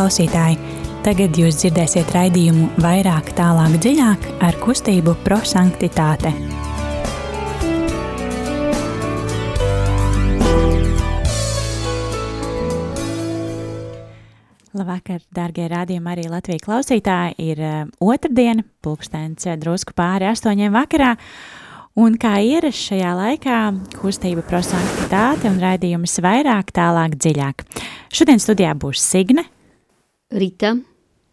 klausītāji! Tagad jūs dzirdēsiet raidījumu vairāk, tālāk, dziļāk ar kustību prosanktitāte. Labvakar, dārgie rādījumi, arī Latvijas klausītāji. Ir uh, otrdiena, pulkstenis drusku pāri astoņiem vakarā. Un kā ierasts šajā laikā, kustība prosanktitāte un raidījums vairāk, tālāk, dziļāk. Šodien studijā būs Signe, Rita,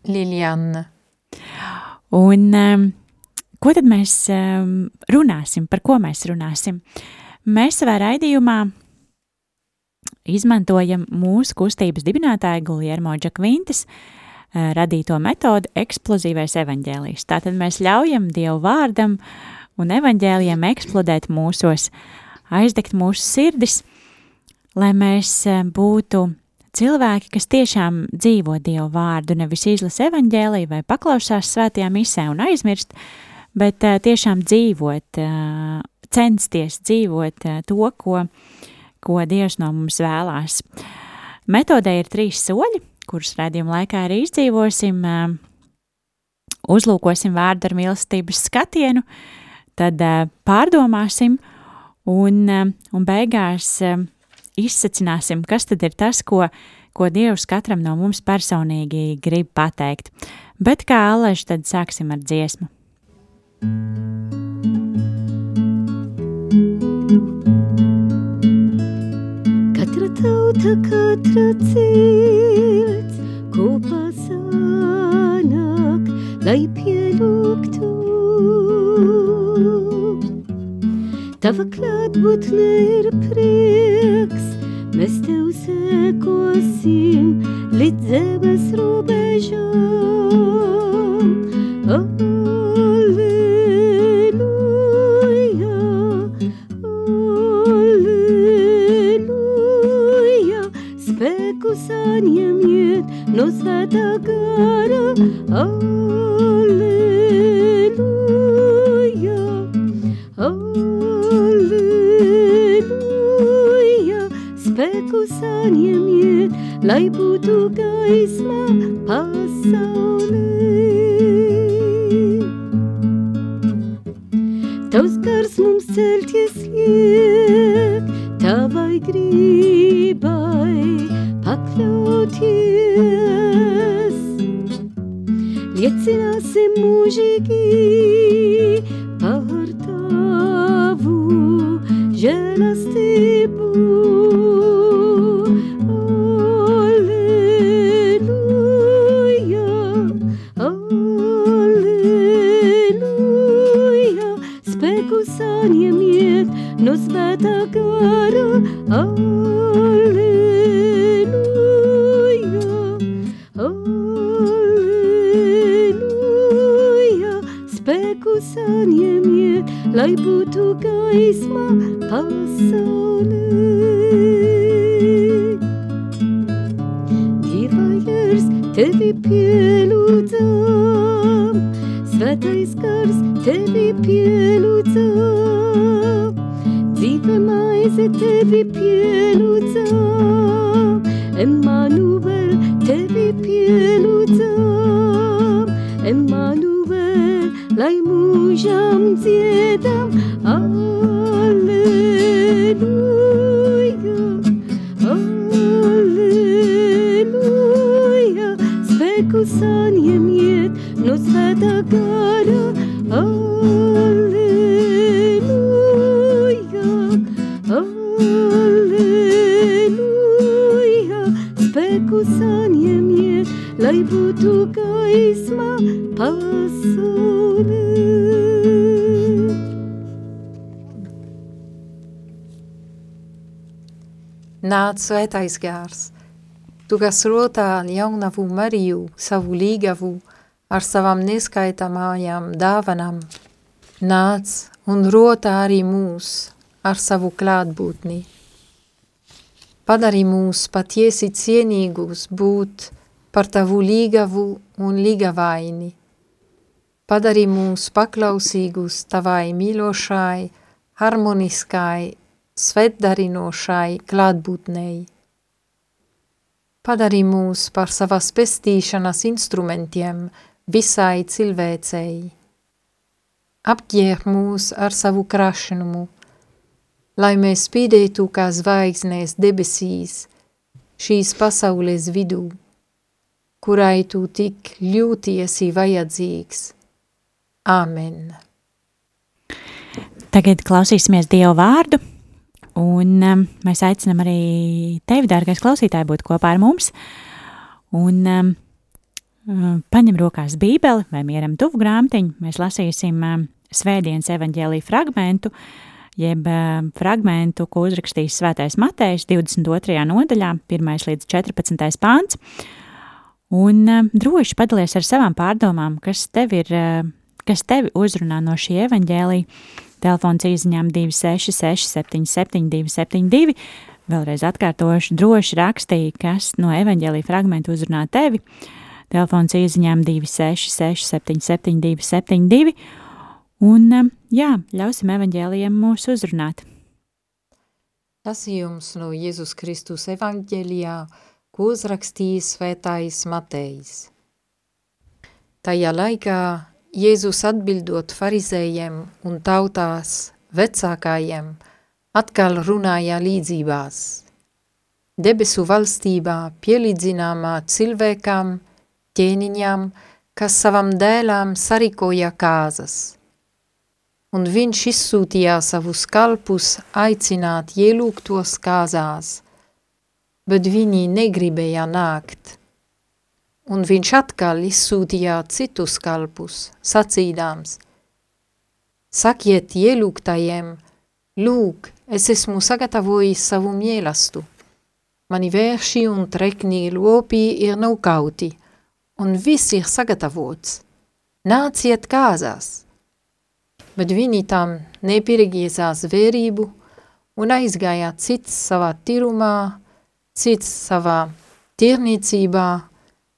Liljana. Un um, ko tad mēs um, runāsim? Par ko mēs runāsim? Mēs savā raidījumā izmantojam mūsu kustības dibinātāja Guljermo Džakvintas uh, radīto metodu eksplozīvais evaņģēlijs. Tātad mēs ļaujam Dievu vārdam un evaņģēlijam eksplodēt mūsos, aizdegt mūsu sirdis, lai mēs uh, būtu cilvēki, kas tiešām dzīvo Dievu vārdu, nevis izlasa evaņģēliju vai paklausās svētajā misē un aizmirst, bet uh, tiešām dzīvot, uh, censties dzīvot uh, to, ko, ko Dievs no mums vēlās. Metodē ir trīs soļi, kurus redzījuma laikā arī izdzīvosim. Uh, uzlūkosim vārdu ar mīlestības skatienu, tad uh, pārdomāsim un, uh, un beigās uh, izsacināsim, kas tad ir tas, ko, ko Dievs katram no mums personīgi grib pateikt. Bet kā alaži, tad sāksim ar dziesmu. katra tauta, katra cilts kopā sanāk, lai pielūgtu. Tava klātbūtne ir prieks, mēs tev sekosim līdz zemes robežām. Alleluja, spēku saņemiet no svētā gara. Alleluja, spēku saņemiet, lai būtu gaisma pasaulē. Tavs gars mums celties liek, tavai gribai pakļauties. Liecināsim mūžīgi par tavu žēlastību. Būtu gaisma pasaulē. Nāc svētais gārs, tu, kas rotā jaunavu Mariju, savu līgavu, ar savām neskaitāmajām dāvanām, nāc un rotā arī mūs ar savu klātbūtni. Padari mūs patiesi cienīgus būt par tavu līgavu un līgavaini. Padari mūs paklausīgus tavai mīlošai, harmoniskai, svetdarinošai klātbūtnei. padarī mūs par savas pestīšanas instrumentiem visai cilvēcei. Apģēr mūs ar savu krašnumu, lai mēs spīdētu kā zvaigznēs debesīs šīs pasaules vidū, kurai tu tik ļūti esi vajadzīgs. Āmen. Tagad klausīsimies Dievu vārdu, un um, mēs aicinām arī tevi, dārgais klausītāji, būt kopā ar mums. Un um, um paņem rokās bībeli vai mieram tuvu grāmatiņu, mēs lasīsim um, svētdienas evaņģēlī fragmentu, jeb um, fragmentu, ko uzrakstījis svētais Matejs 22. nodaļā, 1. līdz 14. pāns. Un um, droši padalies ar savām pārdomām, kas tev ir, uh, kas tevi uzrunā no šī evaņģēlija Telefons īsiņām 266, 77, 272. Vēlreiz atkārtošu, droši rakstīja, kas no evaņģēlīja fragmentu uzrunā tevi. Telefons īsiņām 266, 77, 272. Un um, jā, ļausim evaņģēlijiem mūs uzrunāt. Lasījums no Jēzus Kristus evaņģēlijā, ko uzrakstījis svētājs Matejs. Tajā laikā Jēzus atbildot farizējiem un tautās vecākajiem, atkal runāja līdzībās. Debesu valstībā pielīdzināmā cilvēkam, ķēniņam, kas savam dēlām sarikoja kāzas. Un viņš izsūtīja savus kalpus aicināt ielūgtos kāzās, bet viņi negribēja nākt un viņš atkal izsūtīja citus kalpus, sacīdāms, sakiet ielūgtajiem, lūk, es esmu sagatavojis savu mielastu. Mani vērši un trekni lopi ir naukauti, un viss ir sagatavots. Nāciet kāzās! Bet viņi tam nepirgiezās vērību un aizgāja cits savā tirumā, cits savā tirniecībā,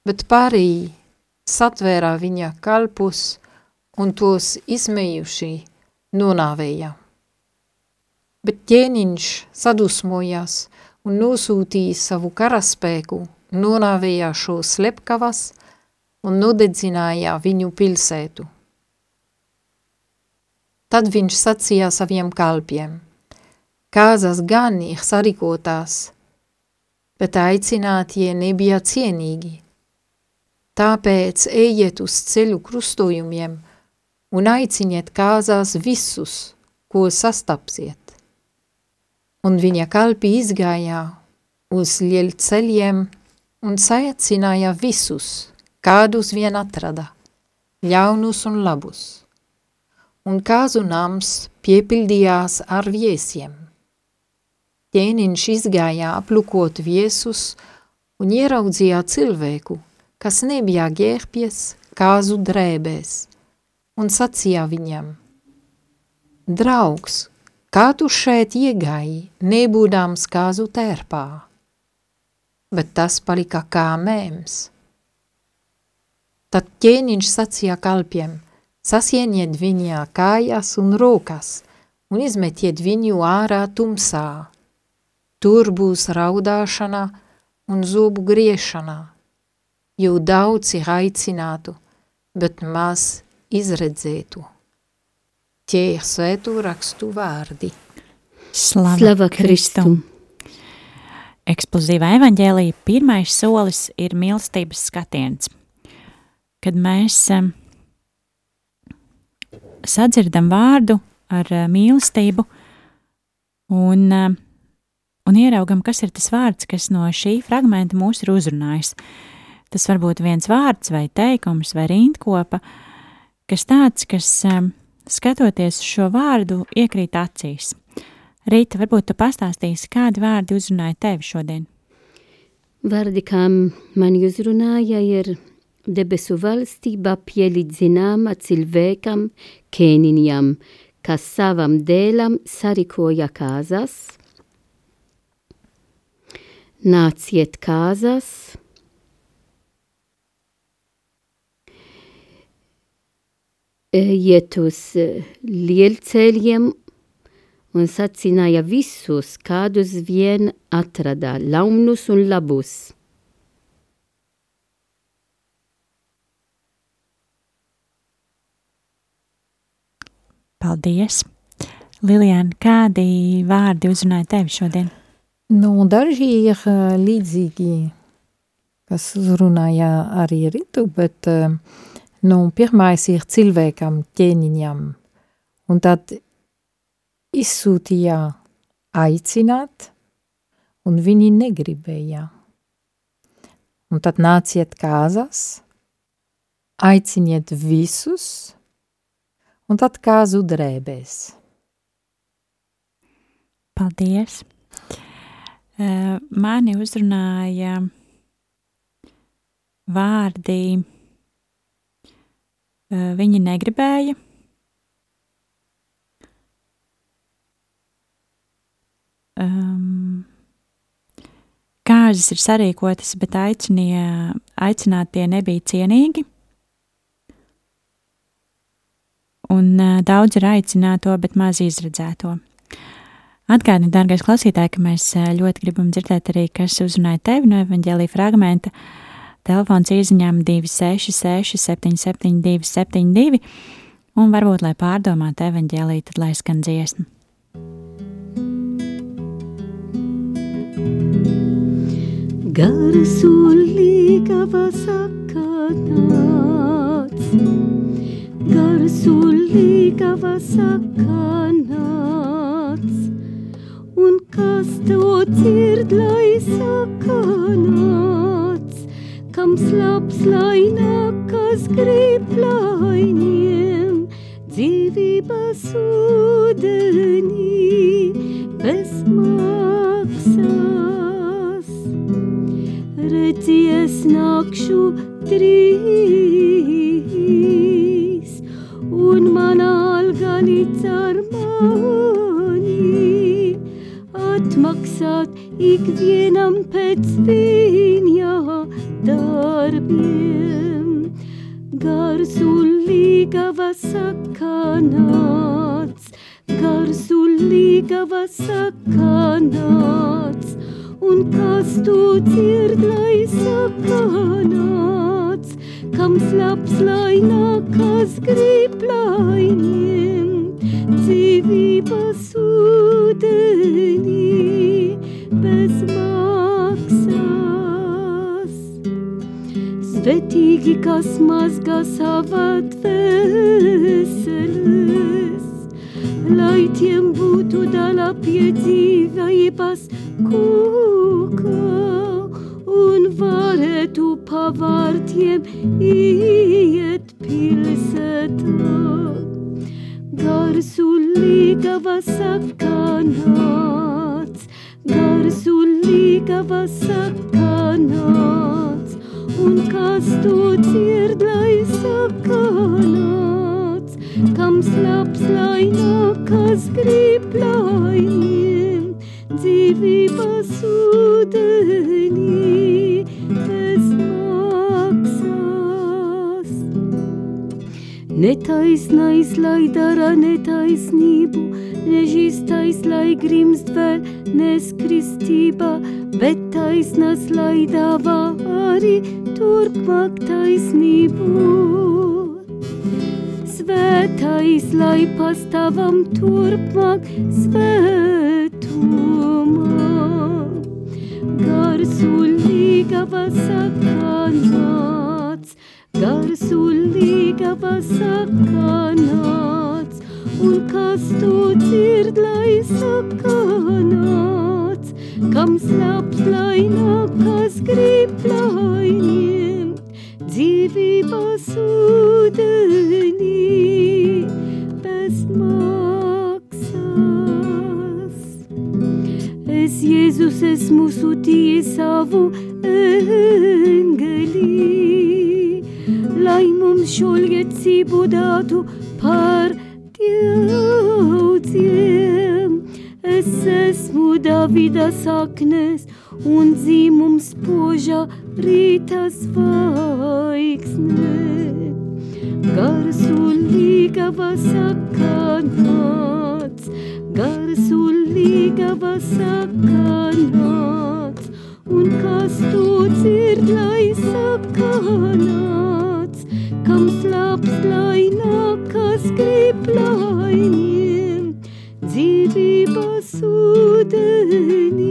bet pārī satvērā viņa kalpus un tos izmējuši nonāvēja. Bet ķēniņš sadusmojās un nosūtīja savu karaspēku, nonāvēja šo slepkavas un nodedzināja viņu pilsētu. Tad viņš sacīja saviem kalpiem, kāzas gan ir sarikotās, bet aicinātie nebija cienīgi – Tāpēc ejiet uz ceļu krustojumiem un aiciniet kāzās visus, ko sastapsiet. Un viņa kalpi izgājā uz lieļ ceļiem un saicināja visus, kādus vien atrada, ļaunus un labus. Un kāzu nams piepildījās ar viesiem. Ķēniņš izgājā aplukot viesus un ieraudzīja cilvēku – kas nebija ģērpies kāzu drēbēs, un sacīja viņam, Draugs, kā tu šeit iegāji, nebūdams kāzu tērpā? Bet tas palika kā mēms. Tad ķēniņš sacīja kalpiem, sasieniet viņā kājas un rokas un izmetiet viņu ārā tumsā. Tur būs raudāšana un zobu griešana jo daudz ir aicinātu, bet maz izredzētu. Tie ir svētu rakstu vārdi. Slava, Slava Kristum! Eksplozīvā evaņģēlija pirmais solis ir mīlestības skatiens. Kad mēs sadzirdam vārdu ar mīlestību un, uh, un ieraugam, kas ir tas vārds, kas no šī fragmenta mūs ir uzrunājis. Tas var būt viens vārds, vai teikums, vai rindkopa, kas tāds, kas um, skatoties šo vārdu, iekrīt acīs. Rīta, varbūt tu pastāstīsi, kādi vārdi uzrunāja tevi šodien? Vārdi, kā mani uzrunāja, ir debesu valstība pielīdzināma cilvēkam, kēniņam, kas savam dēlam sarikoja kāzas nāciet kāzās. Iet uz eh, lielceļiem un sacināja visus, kādus vien atrada, launus un labus. Paldies! Lilian, kādi vārdi uzrunāja tevi šodien? Nu, daži ir uh, līdzīgi, kas uzrunāja arī Ritu, bet uh, nu, pirmais ir cilvēkam, ķēniņam. Un tad izsūtīja aicināt, un viņi negribēja. Un tad nāciet kāzas, aiciniet visus, un tad kāzu drēbēs. Paldies! Uh, mani uzrunāja vārdi, uh, viņi negribēja. Um, kāzas ir sarīkotas, bet aicinie, aicinātie nebija cienīgi. Un uh, daudz ir aicināto, bet maz izredzēto. Atgādini, dārgais klausītāj, ka mēs ļoti gribam dzirdēt arī, kas uzrunāja tevi no evaņģēlīja fragmenta. Telefons īsiņām 266, 772, 72, un varbūt, lai pārdomātu evaņģēlīju, tad lai skan dziesmu. Garsulīgava sakanāts, garsulīgava sakanāts, un kas to dzird, lai sakanāts, kam slaps, lai nākas grib, lai ņem dzīvības ūdenī bez maksas redzies nākšu trīs, un man alga līdz ar mani atmaksāt ikvienam pēc viņa darbiem. Gars un līgava sakanāts, gars un līgava sakanāts, un kas tu dzird, lai sakanāts, kam slaps, lai nākas grib, lai ņem dzīvības ūdenī bez maksas. Svetīgi, kas mazgā savā dvēseles, lai tiem būtu dala pie dzīvības kūka un varētu pavārtiem iet Es Jēzus esmu sūtījis savu engeli, lai mums šo liecību dātu par daudziem. Es esmu Davida saknes un dzīmums poža rīta zvaigzne. Gars un līgava sakanāts, Garsul līgava sakanāts, un kas tu dzird, lai sakanāts, kam slaps, lai nākas grib laimiem, dzīvības ūdenī.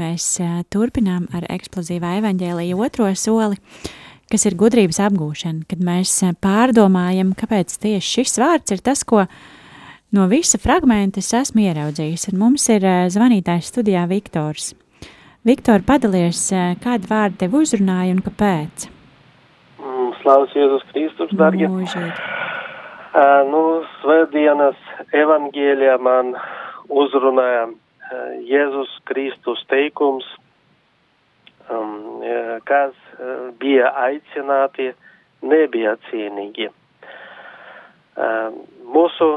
Mēs turpinām ar eksplozīvā evaņģēlīja otro soli, kas ir gudrības apgūšana, kad mēs pārdomājam, kāpēc tieši šis vārds ir tas, ko no visa fragmenta es esmu ieraudzījis. Un mums ir zvanītājs studijā Viktors. Viktor, padalies, kādu vārdu tev uzrunāja un kāpēc? Mm, Slavs Jēzus Kristus, darbie! Uh, nu, svētdienas evangēlijā man uzrunāja Jēzus Kristus teikums, um, kas uh, bija aicināti, nebija cienīgi. Uh, mūsu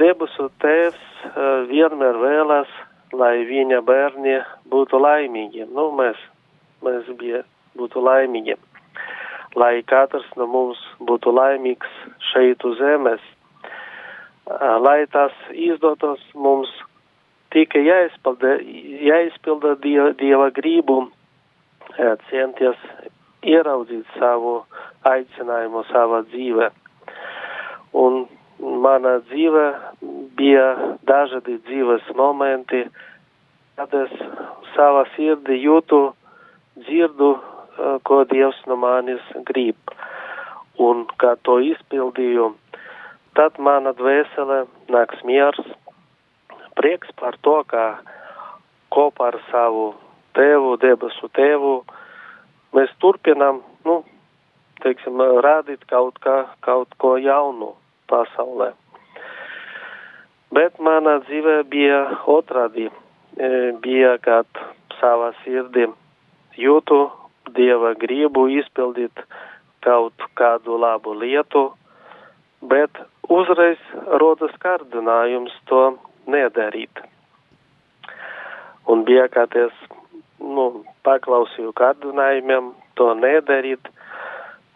debesu tēvs uh, vienmēr vēlas, lai viņa bērni būtu laimīgi. Nu, mēs, mēs bija, būtu laimīgi lai katrs no mums būtu laimīgs šeit uz zemes. Lai tas izdotos mums tikai jāizpilda, jāizpilda dieva, dieva gribu, centies ieraudzīt savu aicinājumu savā dzīvē. Un mana dzīve bija dažādi dzīves momenti, kad es savā sirdī jūtu, dzirdu Eh, ko Dievs no manis grib. Un kā to izpildīju, tad mana dvēsele nāks miers, prieks par to, ka kopā ar savu tēvu, debesu tēvu, mēs turpinām, nu, teiksim, rādīt kaut, kā, kaut ko jaunu pasaulē. Bet manā dzīvē bija otrādi, e, bija, kad savā sirdī jūtu Dieva gribu izpildīt kaut kādu labu lietu, bet uzreiz rodas kārdinājums to nedarīt. Un bija kāds, nu, paklausīju kārdinājumiem to nedarīt,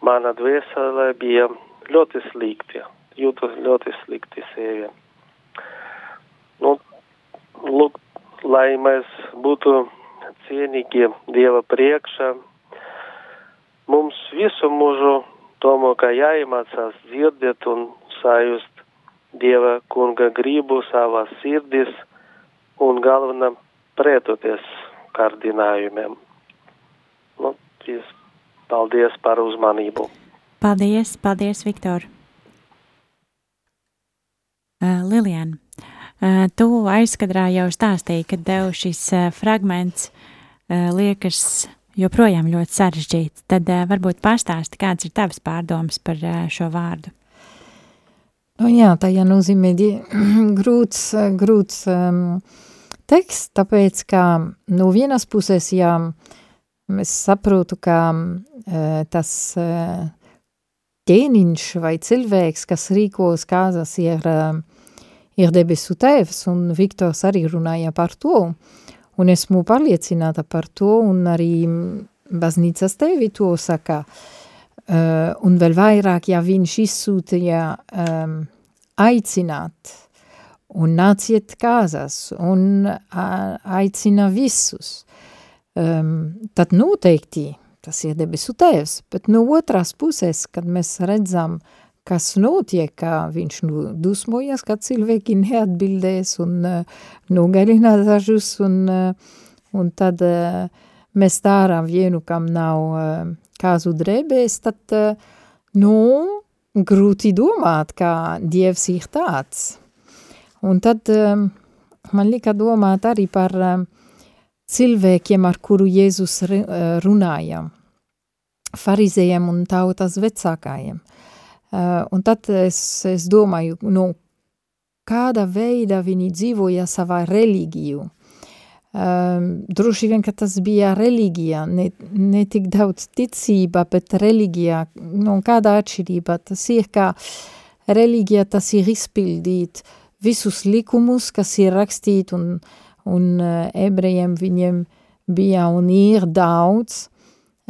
mana dvēsele bija ļoti slikti, jūtos ļoti slikti sevi. Nu, lūk, lai mēs būtu cienīgi Dieva priekšā, mums visu mūžu tomēr kā jāiemācās dzirdēt un sajust Dieva kunga gribu savā sirdis un galvenam pretoties kārdinājumiem. Nu, ties, paldies par uzmanību. Paldies, paldies, Viktor. Uh, Lilian, uh, tu aizkadrā jau stāstīji, ka tev šis uh, fragments liekas joprojām ļoti sarežģīts, tad varbūt pastāsti, kāds ir tavs pārdomas par šo vārdu. Nu, jā, tajā nozīmē grūts, grūts um, teksts, tāpēc, ka no vienas puses, jā, es saprotu, ka uh, tas uh, ķēniņš vai cilvēks, kas rīkos kāzas, ir, uh, ir debesu tēvs, un Viktors arī runāja par to, Un esmu pārliecināta par to, un arī baznīcas tevi to saka. Uh, un vēl vairāk, ja viņš izsūtīja um, aicināt un nāciet kāzas un uh, aicina visus, um, tad noteikti tas ir debesu tēvs, bet no otras puses, kad mēs redzam uh, kas notiek, kā viņš nu, dusmojas, ka cilvēki neatbildēs un uh, nogalina dažus, un, uh, un tad uh, mēs tārām vienu, kam nav uh, kāzu drēbēs, tad, uh, nu, grūti domāt, kā Dievs ir tāds. Un tad uh, man lika domāt arī par uh, cilvēkiem, ar kuru Jēzus runāja, farizējiem un tautas vecākajiem. Un tad es, es domāju, nu, kāda veida viņi dzīvoja savā reliģiju. Um, droši vien, ka tas bija reliģija, ne, ne tik daudz ticība, bet reliģija, nu, kāda atšķirība, tas ir, ka reliģija tas ir izpildīt visus likumus, kas ir rakstīt, un, un uh, ebrejiem viņiem bija un ir daudz,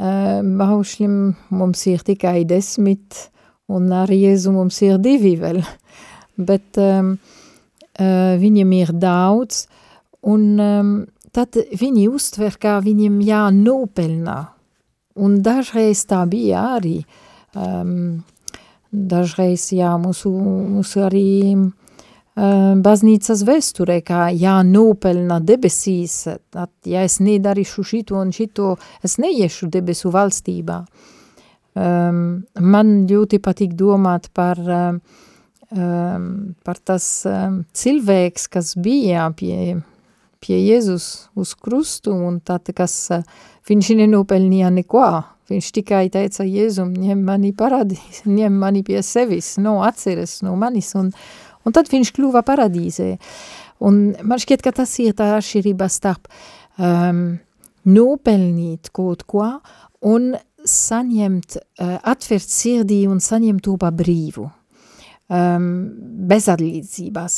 uh, baušļiem mums ir tikai desmit, un ar Jēzu mums ir divi vēl, bet um, uh, viņiem ir daudz, un um, tad viņi uztver, kā viņiem jānopelnā, un dažreiz tā bija arī, um, dažreiz, jā, mūsu, mūsu arī baznīcas vēsturē, kā jānopelna debesīs, tad, ja es nedarīšu šito un šito, es neiešu debesu valstībā. Um, man ļoti patīk domāt par, um, par tas um, cilvēks, kas bija pie, pie Jēzus uz krustu, un tad, kas viņš nenopelnīja neko, viņš tikai teica Jēzum, ņem mani paradīs, ņem mani pie sevis, no atceres no manis, un, Un tad viņš kļuva paradīzē. Un man šķiet, ka tas ir tā atšķirība starp um, nopelnīt kaut ko un saņemt, uh, atvērt sirdī un saņemt to pa brīvu. Um, bez atlīdzības.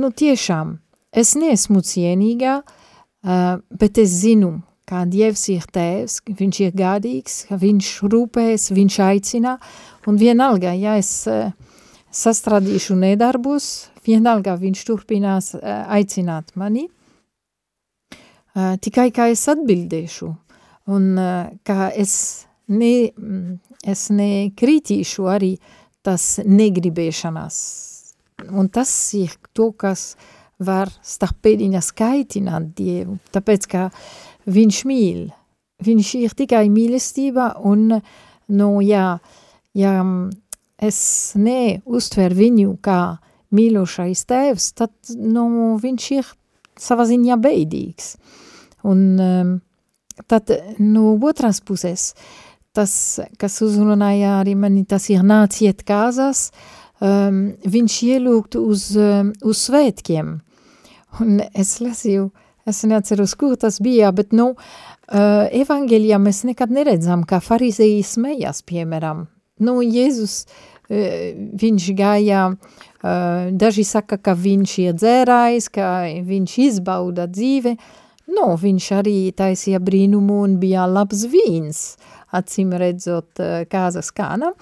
Nu, tiešām, es neesmu cienīga, uh, bet es zinu, kā Dievs ir tēvs, viņš ir gādīgs, viņš rūpēs, viņš aicina, un vienalga, ja es uh, sastradīšu nedarbus, vienalga viņš turpinās uh, aicināt mani, uh, tikai kā es atbildēšu, un uh, kā es, ne, es nekritīšu arī tas negribēšanās. Un tas ir to, kas var starp pēdiņas kaitināt Dievu, tāpēc, ka viņš mīl, viņš ir tikai mīlestība, un, nu, jā, jā, es neuztveru viņu kā mīlošais tēvs, tad nu, viņš ir savā ziņā beidīgs. Un um, tad no otras puses, tas, kas uzrunāja arī mani, tas ir nāciet kāzās, um, viņš ielūgt uz, um, uz svētkiem. Un es lasīju, es neatceros, kur tas bija, bet, nu, uh, evangelijā mēs nekad neredzam, kā farizēji smējas, piemēram. Nu, Jēzus uh, viņš gāja, daži saka, ka viņš ir dzērājs, ka viņš izbauda dzīve, no, viņš arī taisīja brīnumu un bija labs vīns, acīm redzot kāzas kāna.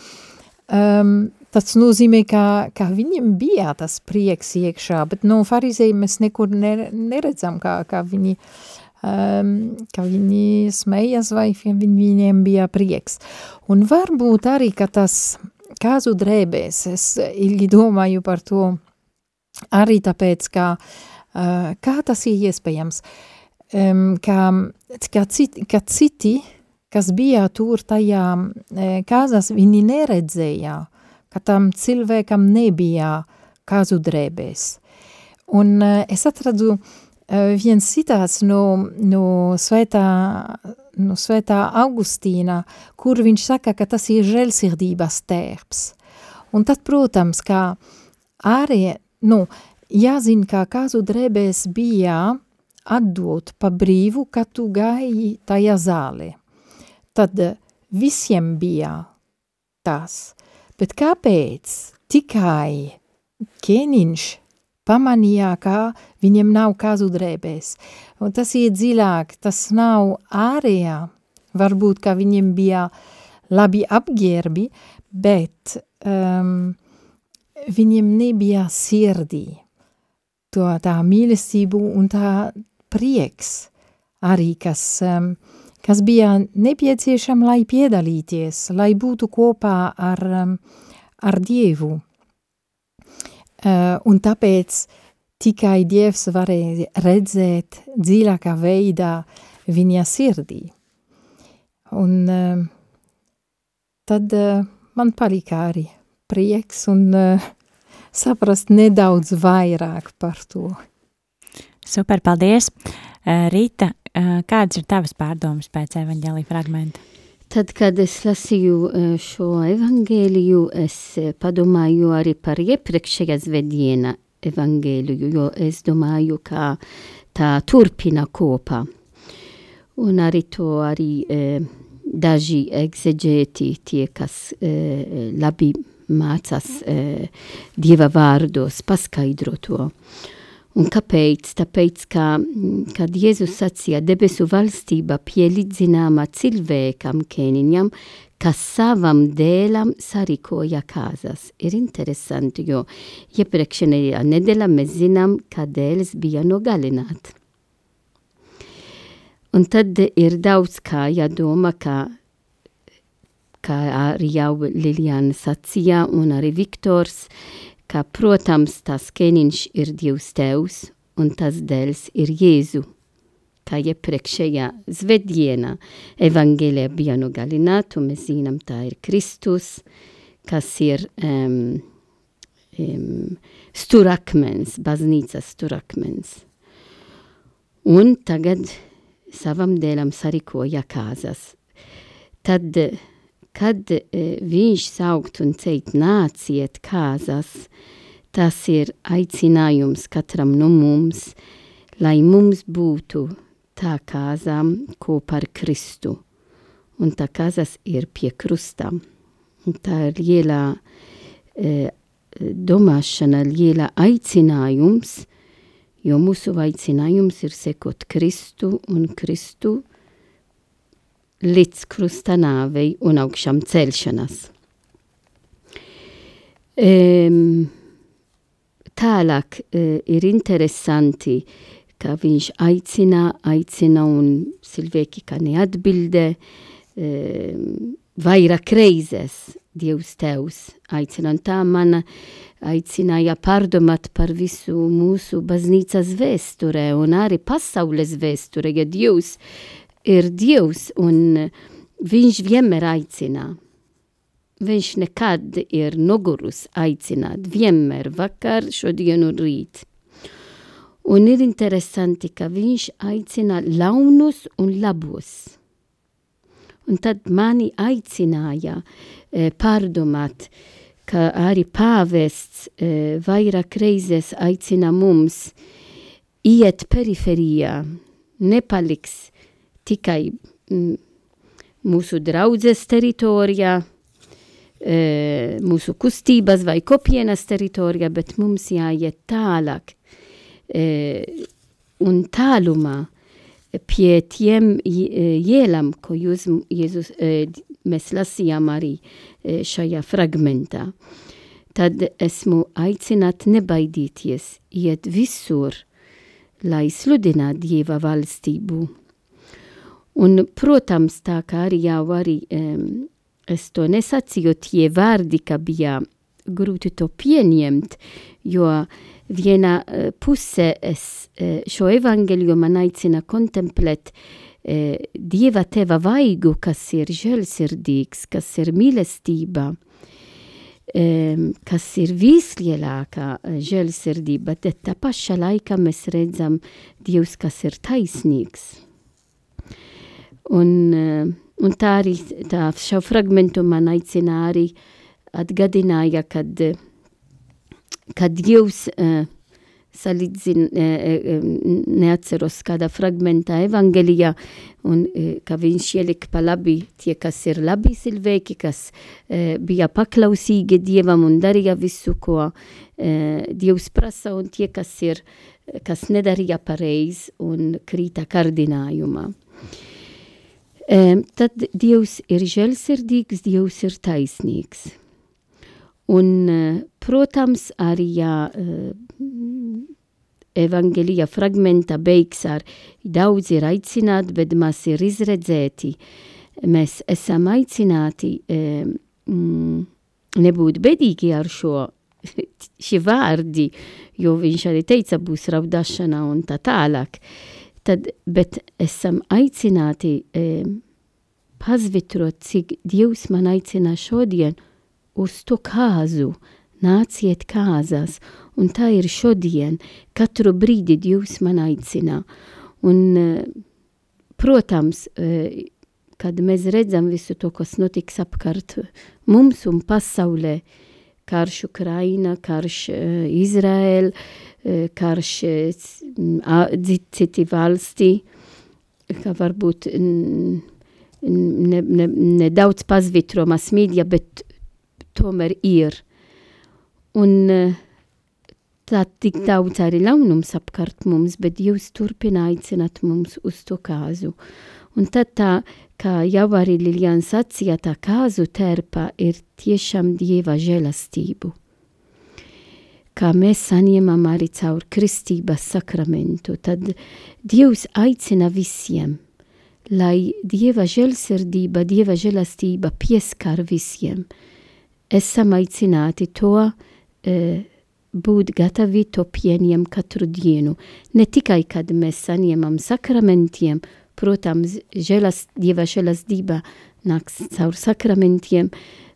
Um, tas nozīmē, ka, ka viņiem bija tas prieks iekšā, bet no farizēji mēs nekur neredzam, kā, kā viņi um, ka viņi smējas vai viņiem bija prieks. Un varbūt arī, ka tas kāzu drēbēs. Es ilgi domāju par to arī tāpēc, ka uh, kā tas ir iespējams, um, ka, ka, citi, ka citi, kas bija tur tajā uh, kāzas, viņi neredzēja, ka tam cilvēkam nebija kāzu drēbēs. Un uh, es atradu uh, viens citāts no, no svētā no svētā Augustīna, kur viņš saka, ka tas ir žēlsirdības tērps. Un tad, protams, kā arī, nu, jāzina, kā kāzu drēbēs bija atdot pa brīvu, kad tu gāji tajā zālē. Tad visiem bija tas. Bet kāpēc tikai ķēniņš pamanīja, ka viņiem nav kazu drēbēs. Un tas ir dziļāk, tas nav ārējā. Varbūt, ka viņiem bija labi apģērbi, bet um, viņiem nebija sirdī. To tā mīlestību un tā prieks arī, kas, um, kas bija nepieciešama, lai piedalīties, lai būtu kopā ar, um, ar Dievu. Uh, un tāpēc tikai Dievs varēja redzēt dziļākā veidā viņa sirdī. Un uh, tad uh, man palika arī prieks un uh, saprast nedaudz vairāk par to. Super, paldies! Rīta, kādas ir tavas pārdomas pēc evaņģēlī fragmenta? Tad, kad es lasīju e, šo evangēliju, es e, padomāju arī par iepriekšējā zvediena evangēliju, jo es domāju, ka tā turpina kopā. Un arī to arī e, daži egzeģēti, tie, kas e, labi mācās e, Dieva vārdos, paskaidro to. Un kāpēc? Tāpēc, ka, kad Jēzus sacīja, debesu valstība pielīdzināma cilvēkam kēniņam, kas savam dēlam sarīkoja kāzas. Ir interesanti, jo iepriekšējā nedēļā mēs zinām, ka dēls bija nogalināts. Un tad ir daudz kā jādomā, ka, kā arī jau Liljana sacīja, un arī Viktors, ka, protams, tas ķēniņš ir Dievs Tevs un tas dēls ir Jēzu. Kā iepriekšējā zveddienā evaņģēlijā bija nogalināta, mēs zinām, tā ir Kristus, kas ir um, um, sturakmens, baznīcas sturakmens. Un tagad savam dēlam sarikoja kāzas. Tad, kad e, viņš saukt un teikt nāciet kāzas, tas ir aicinājums katram no mums, lai mums būtu tā kāzām kopā ar Kristu. Un tā kāzas ir pie krusta. Un tā ir liela e, domāšana, liela aicinājums, jo mūsu aicinājums ir sekot Kristu un Kristu līdz krusta nāvei un augšām celšanas. Um, tālāk uh, ir interesanti, ka viņš aicina, aicina un cilvēki, ka neatbildē, um, vairāk reizes Dievs tevs aicina, un tā mana aicināja pārdomāt par visu mūsu baznīcas vēsturē un arī pasaules vēsturē, ja Dievs ir Dievs un viņš vienmēr aicina. Viņš nekad ir nogurus aicināt, vienmēr vakar, šodien un rīt. Un ir interesanti, ka viņš aicina launus un labus. Un tad mani aicināja e, pārdomāt, ka arī pāvests e, vairāk reizes aicina mums iet periferijā, nepaliks tikai m, mūsu draudzes teritorijā, e, mūsu kustības vai kopienas teritorijā, bet mums jāiet tālāk e, un tālumā pie tiem jēlam, ko jūs, Jēzus, mēs lasījām arī šajā fragmentā. Tad esmu aicināt nebaidīties, iet visur, lai sludinātu Dieva valstību. Un, protams, tā kā arī jau arī um, es to nesacīju, tie vārdi, ka bija grūti to pieņemt, jo viena uh, pusē es uh, šo evangeliju man aicina kontemplēt uh, Dieva teva vaigu, kas ir žēlsirdīgs, kas ir mīlestība, um, kas ir vislielākā žēlsirdība, bet tā pašā laikā mēs redzam Dievs, kas ir taisnīgs. Un, uh, un tā arī tā šo fragmentu man aicina arī atgadināja, kad uh, kad Dievs uh, salīdzina, uh, neatceros kādā fragmentā evangelijā, un uh, ka viņš ielika pa labi tie, kas ir labi cilvēki, kas uh, bija paklausīgi Dievam un darīja visu, ko uh, Dievs prasa, un tie, kas ir, kas nedarīja pareizi un krīta kārdinājumā. Um, tad Dievs ir žēlsirdīgs, Dievs ir taisnīgs. Un, eh, protams, arī jā, eh, evangelija fragmenta beigs ar daudz ir aicināti, bet maz ir izredzēti. Mēs esam aicināti mm, nebūt bedīgi ar šo šie vārdi, jo viņš arī teica, būs raudāšana un tā tālāk. Tad, bet esam aicināti e, pazvitrot, cik Dievs man aicina šodien – uz to kāzu, nāciet kāzās, un tā ir šodien, katru brīdi Dievs man aicina. Un, eh, protams, eh, kad mēs redzam visu to, kas notiks apkārt mums un pasaulē, karš Ukraina, karš uh, Izraēl, uh, karš uh, citi valstī, ka varbūt nedaudz ne, ne, ne pazvitro mas media, bet tomēr ir. Un tā tik daudz arī launums apkārt mums, bet jūs turpina aicināt mums uz to kāzu. Un kā jau arī Liljana sacīja, tā kāzu terpa ir tiešām Dieva žēlastību. Kā mēs saņemam arī caur kristības sakramentu, tad Dievs aicina visiem, lai Dieva žēlsirdība, Dieva žēlastība pieskar visiem – esam aicināti to e, būt gatavi to pieņemt katru dienu. Ne tikai, kad mēs saņemam sakramentiem, protams, žēlas, Dieva žēlastība nāks caur sakramentiem,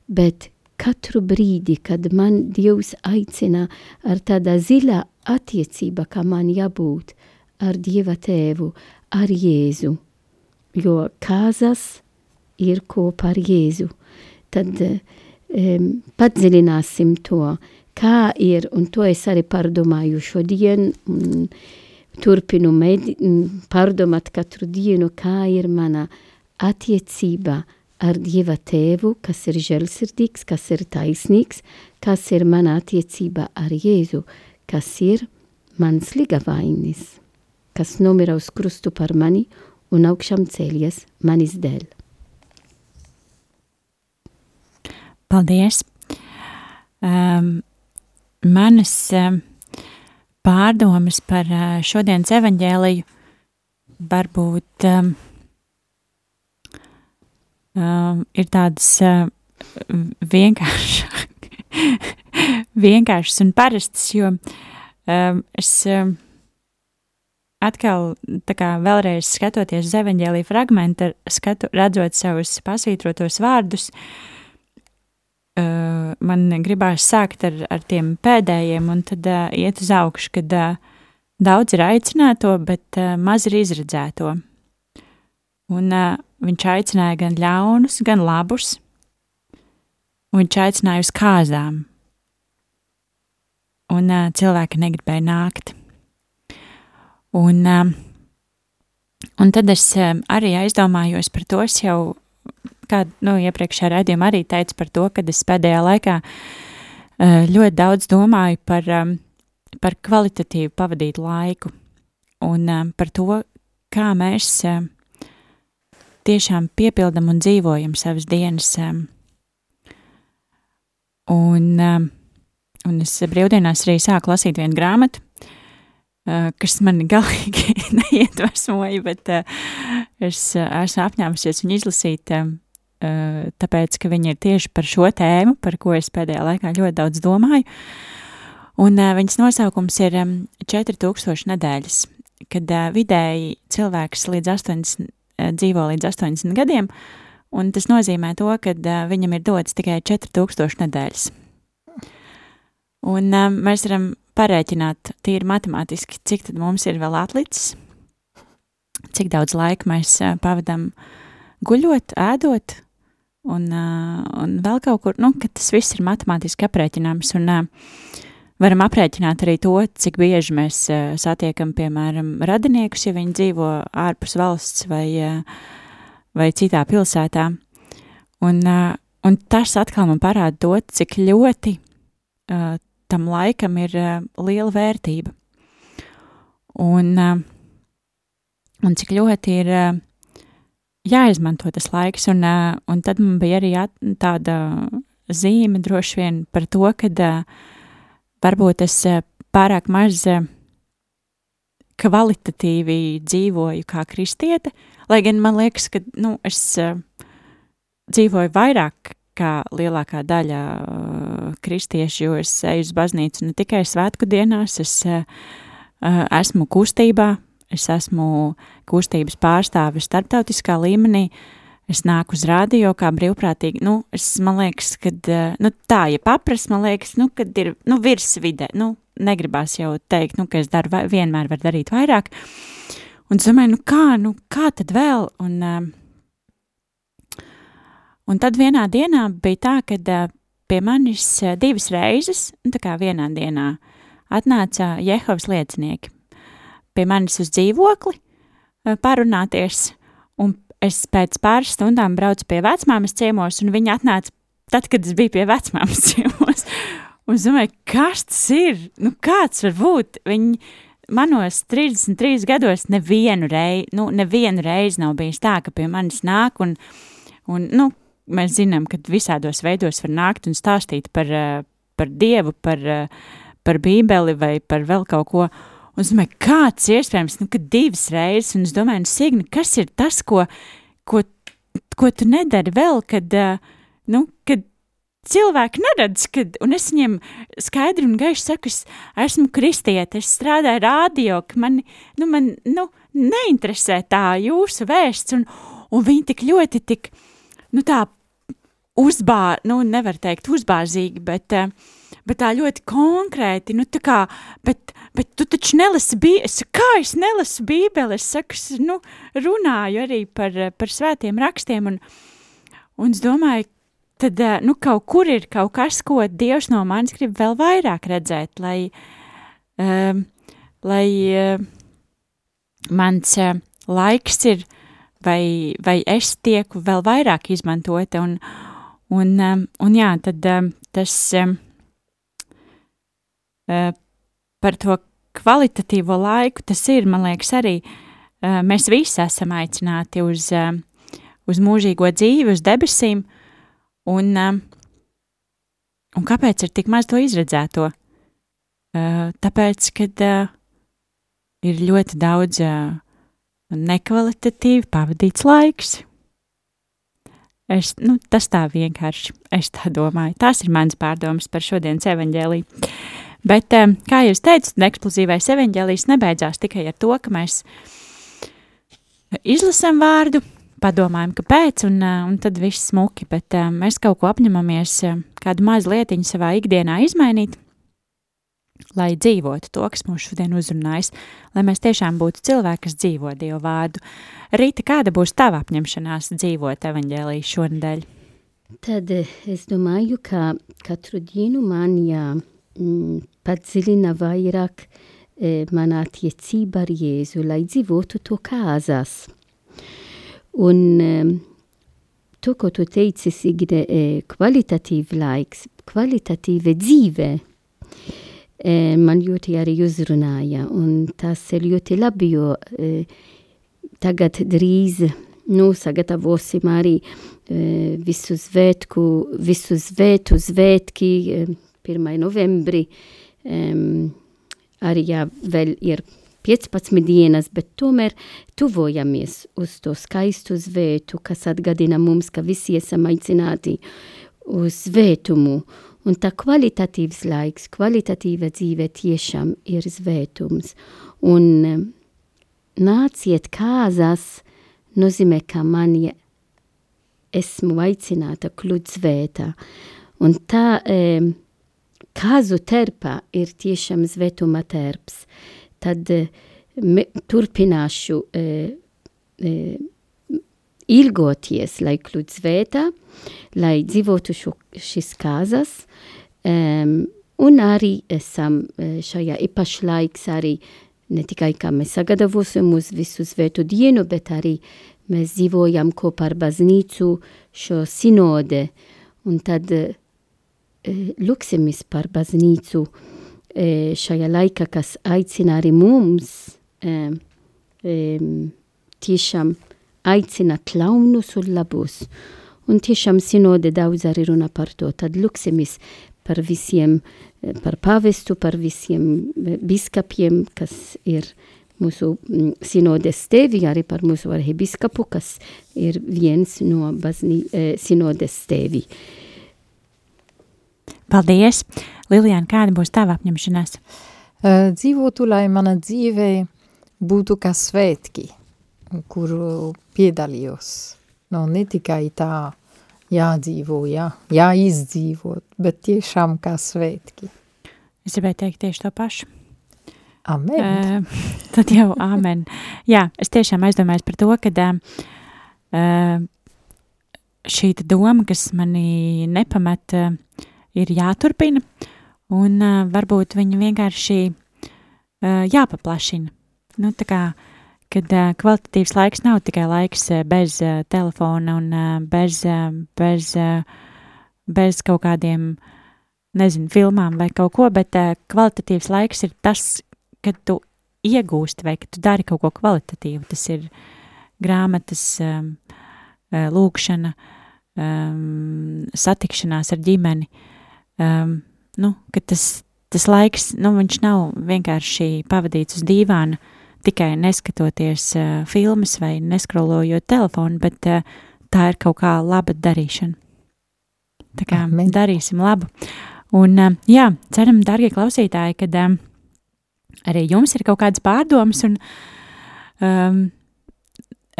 bet katru brīdi, kad man Dievs aicina ar tāda zilā attiecība, kā man jābūt ar Dieva tēvu, ar Jēzu, jo kāzas ir kopā ar Jēzu. Tad um, padziļināsim to, kā ir, un to es arī pārdomāju šodien, un turpinu medi, pārdomāt katru dienu, kā ir mana attiecība ar Dieva tēvu, kas ir žēlsirdīgs, kas ir taisnīgs, kas ir mana attiecība ar Jēzu, kas ir mans ligavainis, kas nomira uz krustu par mani un augšām cēlies manis dēļ. Paldies! Um, manas um, pārdomas par uh, šodienas evaņģēliju varbūt um, um, ir tādas uh, vienkāršas, vienkāršas un parastas, jo um, es um, atkal, tā kā vēlreiz skatoties uz evaņģēlīju fragmentu, skatu, redzot savus pasvītrotos vārdus, uh, man gribās sākt ar, ar tiem pēdējiem un tad uh, iet uz augšu, kad uh, daudz ir aicināto, bet uh, maz ir izredzēto. Un uh, viņš aicināja gan ļaunus, gan labus, un viņš aicināja uz kāzām. Un uh, cilvēki negribēja nākt. Un, uh, un tad es uh, arī aizdomājos par to, es jau kā nu, iepriekšējā raidījumā arī teicu par to, ka es pēdējā laikā uh, ļoti daudz domāju par, um, par kvalitatīvu pavadītu laiku un um, par to, kā mēs um, tiešām piepildam un dzīvojam savas dienas. Un, un es brīvdienās arī sāku lasīt vienu grāmatu, kas man galīgi neiedvesmoja, bet es esmu apņēmusies viņu izlasīt tāpēc, ka viņi ir tieši par šo tēmu, par ko es pēdējā laikā ļoti daudz domāju. Un viņas nosaukums ir um, 4000 nedēļas, kad vidēji cilvēks līdz 80, uh, dzīvo līdz 80 gadiem, un tas nozīmē to, ka uh, viņam ir dots tikai 4000 nedēļas. Un uh, mēs varam parēķināt tīri matemātiski, cik tad mums ir vēl atlicis, cik daudz laika mēs pavadam guļot, ēdot, un, un vēl kaut kur, nu, ka tas viss ir matemātiski aprēķināms, un uh, varam aprēķināt arī to, cik bieži mēs uh, satiekam, piemēram, radiniekus, ja viņi dzīvo ārpus valsts vai, uh, vai citā pilsētā, un, uh, un tas atkal man parāda to, cik ļoti uh, tam laikam ir uh, liela vērtība, un, uh, un cik ļoti ir uh, jāizmanto tas laiks, un, un tad man bija arī tāda zīme droši vien par to, ka varbūt es pārāk maz kvalitatīvi dzīvoju kā kristiete, lai gan man liekas, ka nu, es dzīvoju vairāk kā lielākā daļa kristiešu, jo es eju uz baznīcu ne tikai svētku dienās, es esmu kustībā, es esmu kustības pārstāvis starptautiskā līmenī, es nāku uz radio kā brīvprātīgi, nu, es, man liekas, kad, eh, nu, tā, ja paprast, man liekas, nu, kad ir, nu, virs vide, nu, negribās jau teikt, nu, ka es daru, vienmēr var darīt vairāk, un es domāju, nu, kā, nu, kā tad vēl, un, uh, un tad vienā dienā bija tā, kad uh, pie manis divas reizes, nu, tā kā vienā dienā, atnāca Jehovas liecinieki, pie manis uz dzīvokli eh, parunāties, un es pēc pāris stundām braucu pie vecmāmas ciemos, un viņa atnāca tad, kad es biju pie vecmāmas ciemos. Un es domāju, kas tas ir? Nu, kāds var būt? Viņi manos 33 gados nevienu reizi, nu, nevienu reizi nav bijis tā, ka pie manis nāk un, un nu, mēs zinām, ka visādos veidos var nākt un stāstīt par, eh, par Dievu, par, eh, par Bībeli vai par vēl kaut ko. Un es domāju, kāds iespējams, nu, ka divas reizes, un es domāju, nu, Signi, kas ir tas, ko, ko, ko tu nedari vēl, kad, nu, kad cilvēki neredz, kad, un es viņiem skaidri un gaiši saku, es esmu kristieti, es strādāju rādio, ka man, nu, man, nu, neinteresē tā jūsu vēsts, un, un viņi tik ļoti tik, nu, tā uzbā, nu, nevar teikt uzbāzīgi, bet, bet tā ļoti konkrēti, nu, tā kā, bet, bet tu taču nelasi bībeli, kā es nelasu bībeli, es saku, es, nu, runāju arī par, par svētiem rakstiem, un, un es domāju, tad eh, nu, kaut kur ir kaut kas, ko Dievs no manis grib vēl vairāk redzēt, lai, um, lai uh, mans uh, laiks ir, vai, vai es tieku vēl vairāk izmantota. Un, un, um, un jā, tad um, tas um, par to kvalitatīvo laiku, tas ir, man liekas, arī mēs visi esam aicināti uz, uz mūžīgo dzīvi, uz debesīm, Un, un kāpēc ir tik maz to izredzēto? Tāpēc, ka uh, ir ļoti daudz nekvalitatīvi pavadīts laiks. Es, nu, tas tā vienkārši, es tā domāju. Tās ir mans pārdomas par šodienas evaņģēliju. Bet, um, kā jūs teicat, eksplozīvais evaņģēlijs nebeidzās tikai ar to, ka mēs izlasam vārdu, padomājam, kāpēc, un, un tad viss smuki, bet uh, mēs kaut ko apņemamies, kādu mazu lietiņu savā ikdienā izmainīt, lai dzīvotu to, kas mūs šodien uzrunājas, lai mēs tiešām būtu cilvēki, kas dzīvo Dievu vārdu. Rīta, kāda būs tava apņemšanās dzīvot evaņģēliju šonadēļ? Tad es domāju, ka katru dienu man jā, mm, padziļina vairāk e, manā attiecība ar Jēzu, lai dzīvotu to kāzās. Un um, to, ko tu teici, Signe, eh, kvalitatīv laiks, kvalitatīva dzīve, eh, man ļoti arī uzrunāja. Un tas ir ļoti labi, jo eh, tagad drīz nu, sagatavosim arī eh, visu svētku, visu svētu svētki, eh, 1. novembri. Eh, arī jā, vēl ir 15 dienas, bet tomēr tuvojamies uz to skaistu svētu, kas atgādina mums, ka visi esam aicināti uz svētumu. Un tā kvalitatīvs laiks, kvalitatīva dzīve tiešām ir svētums. Un um, nāciet kāzās nozīmē, ka man esmu aicināta kļūt svētā. Un tā um, kāzu terpa ir tiešām svētuma terps. Tad eh, me, turpināšu e, e, ilgoties, lai kļūtu svētā, lai dzīvotu šo, šis kāzas, um, un arī esam šajā īpaši laiks arī ne tikai kā mēs sagatavosim uz visu svētu dienu, bet arī mēs dzīvojam kopā ar baznīcu šo sinode, un tad e, lūksimies par baznīcu, e, šajā laikā, kas aicina arī mums e, e, tiešām aicināt launus un labus. Un tiešām sinode daudz arī runā par to. Tad lūksimies par visiem, par pavestu, par visiem biskapiem, kas ir mūsu sinodes tevi, arī par mūsu arhibiskapu, kas ir viens no bazni, sinodes tevi. Paldies! Lilijāna, kāda būs tava apņemšanās? Uh, dzīvotu, lai mana dzīve būtu kā svētki, kuru piedalījos. No, ne tikai tā jādzīvo, jā, jāizdzīvot, bet tiešām kā svētki. Es gribēju teikt tieši to pašu. Amen. Uh, tad jau amen. Jā, es tiešām aizdomājos par to, ka uh, šī doma, kas manī nepamet, uh, ir jāturpina. Uh, un uh, varbūt viņu vienkārši uh, jāpaplašina. Nu, tā kā, kad uh, kvalitatīvs laiks nav tikai laiks uh, bez uh, telefona un uh, bez, uh, bez, uh, bez kaut kādiem, nezinu, filmām vai kaut ko, bet uh, kvalitatīvs laiks ir tas, kad tu iegūsti vai kad tu dari kaut ko kvalitatīvu. Tas ir grāmatas, um, lūkšana, um, satikšanās ar ģimeni, um, nu, ka tas, tas laiks, nu, viņš nav vienkārši pavadīts uz dīvāna, tikai neskatoties uh, filmas vai neskrolojot telefonu, bet uh, tā ir kaut kā laba darīšana. Tā kā Amen. darīsim labu. Un, jā, ceram, darbie klausītāji, ka um, arī jums ir kaut kādas pārdomas, un um,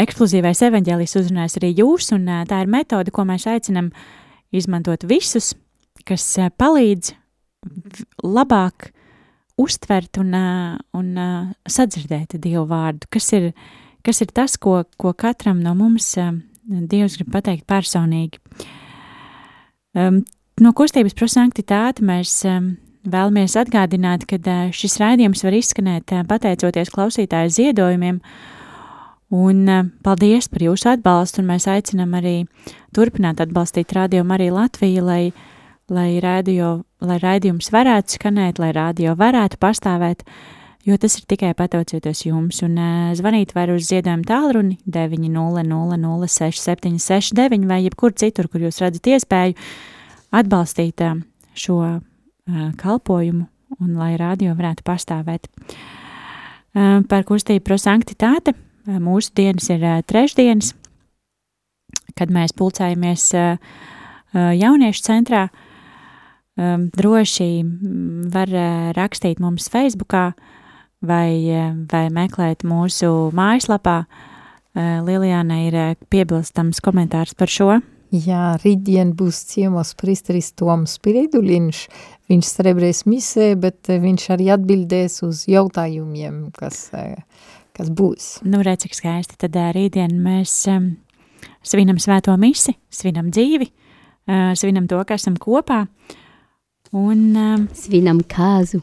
eksplozīvais evaņģēlijs uzrunās arī jūs, un uh, tā ir metode, ko mēs aicinam izmantot visus, kas uh, palīdz labāk uztvert un, uh, un uh, sadzirdēt Dievu vārdu, kas ir, kas ir tas, ko, ko katram no mums Dievs grib pateikt personīgi. No kustības prosanktitāte mēs vēlamies atgādināt, ka šis raidījums var izskanēt pateicoties klausītāju ziedojumiem, un paldies par jūsu atbalstu, un mēs aicinam arī turpināt atbalstīt Radio Mariju Latviju, lai, lai, radio, lai raidījums varētu skanēt, lai radio varētu pastāvēt, jo tas ir tikai pateicoties jums, un uh, zvanīt var uz ziedojumu tālruni 900 6769 vai jebkur citur, kur jūs redzat iespēju, atbalstīt šo kalpojumu un lai radio varētu pastāvēt. Par kustību prosanktitāte mūsu dienas ir trešdienas, kad mēs pulcējamies jauniešu centrā. Droši var rakstīt mums Facebookā vai, vai meklēt mūsu mājaslapā. Lilijāna ir piebilstams komentārs par šo. Jā, rītdien būs ciemos pristeris Toms Spiriduliņš, viņš strebrēs misē, bet eh, viņš arī atbildēs uz jautājumiem, kas, eh, kas būs. Nu, redz, cik skaisti, tad eh, rītdien mēs um, svinam svēto misi, svinam dzīvi, uh, svinam to, ka esam kopā, un... Um, svinam kāzu.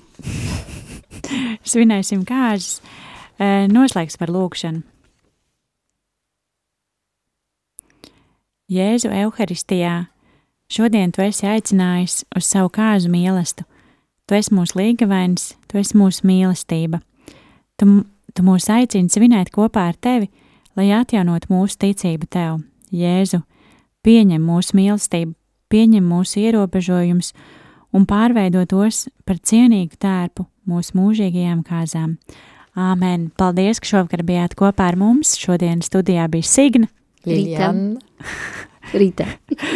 svinēsim kāzas, uh, noslēgsim par lūkšanu. Jēzu Euharistijā, šodien tu esi aicinājis uz savu kāzu mīlestību. Tu esi mūsu līgavainis, tu esi mūsu mīlestība. Tu, tu mūs aicini svinēt kopā ar tevi, lai atjaunotu mūsu ticību tev. Jēzu, pieņem mūsu mīlestību, pieņem mūsu ierobežojumus un pārveido tos par cienīgu tērpu mūsu mūžīgajām kāzām. Āmen! Paldies, ka šovakar bijāt kopā ar mums. Šodien studijā bija Signa. Liliana. Rītā.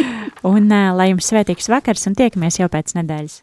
un lai jums svētīgs vakars un tiekamies jau pēc nedēļas.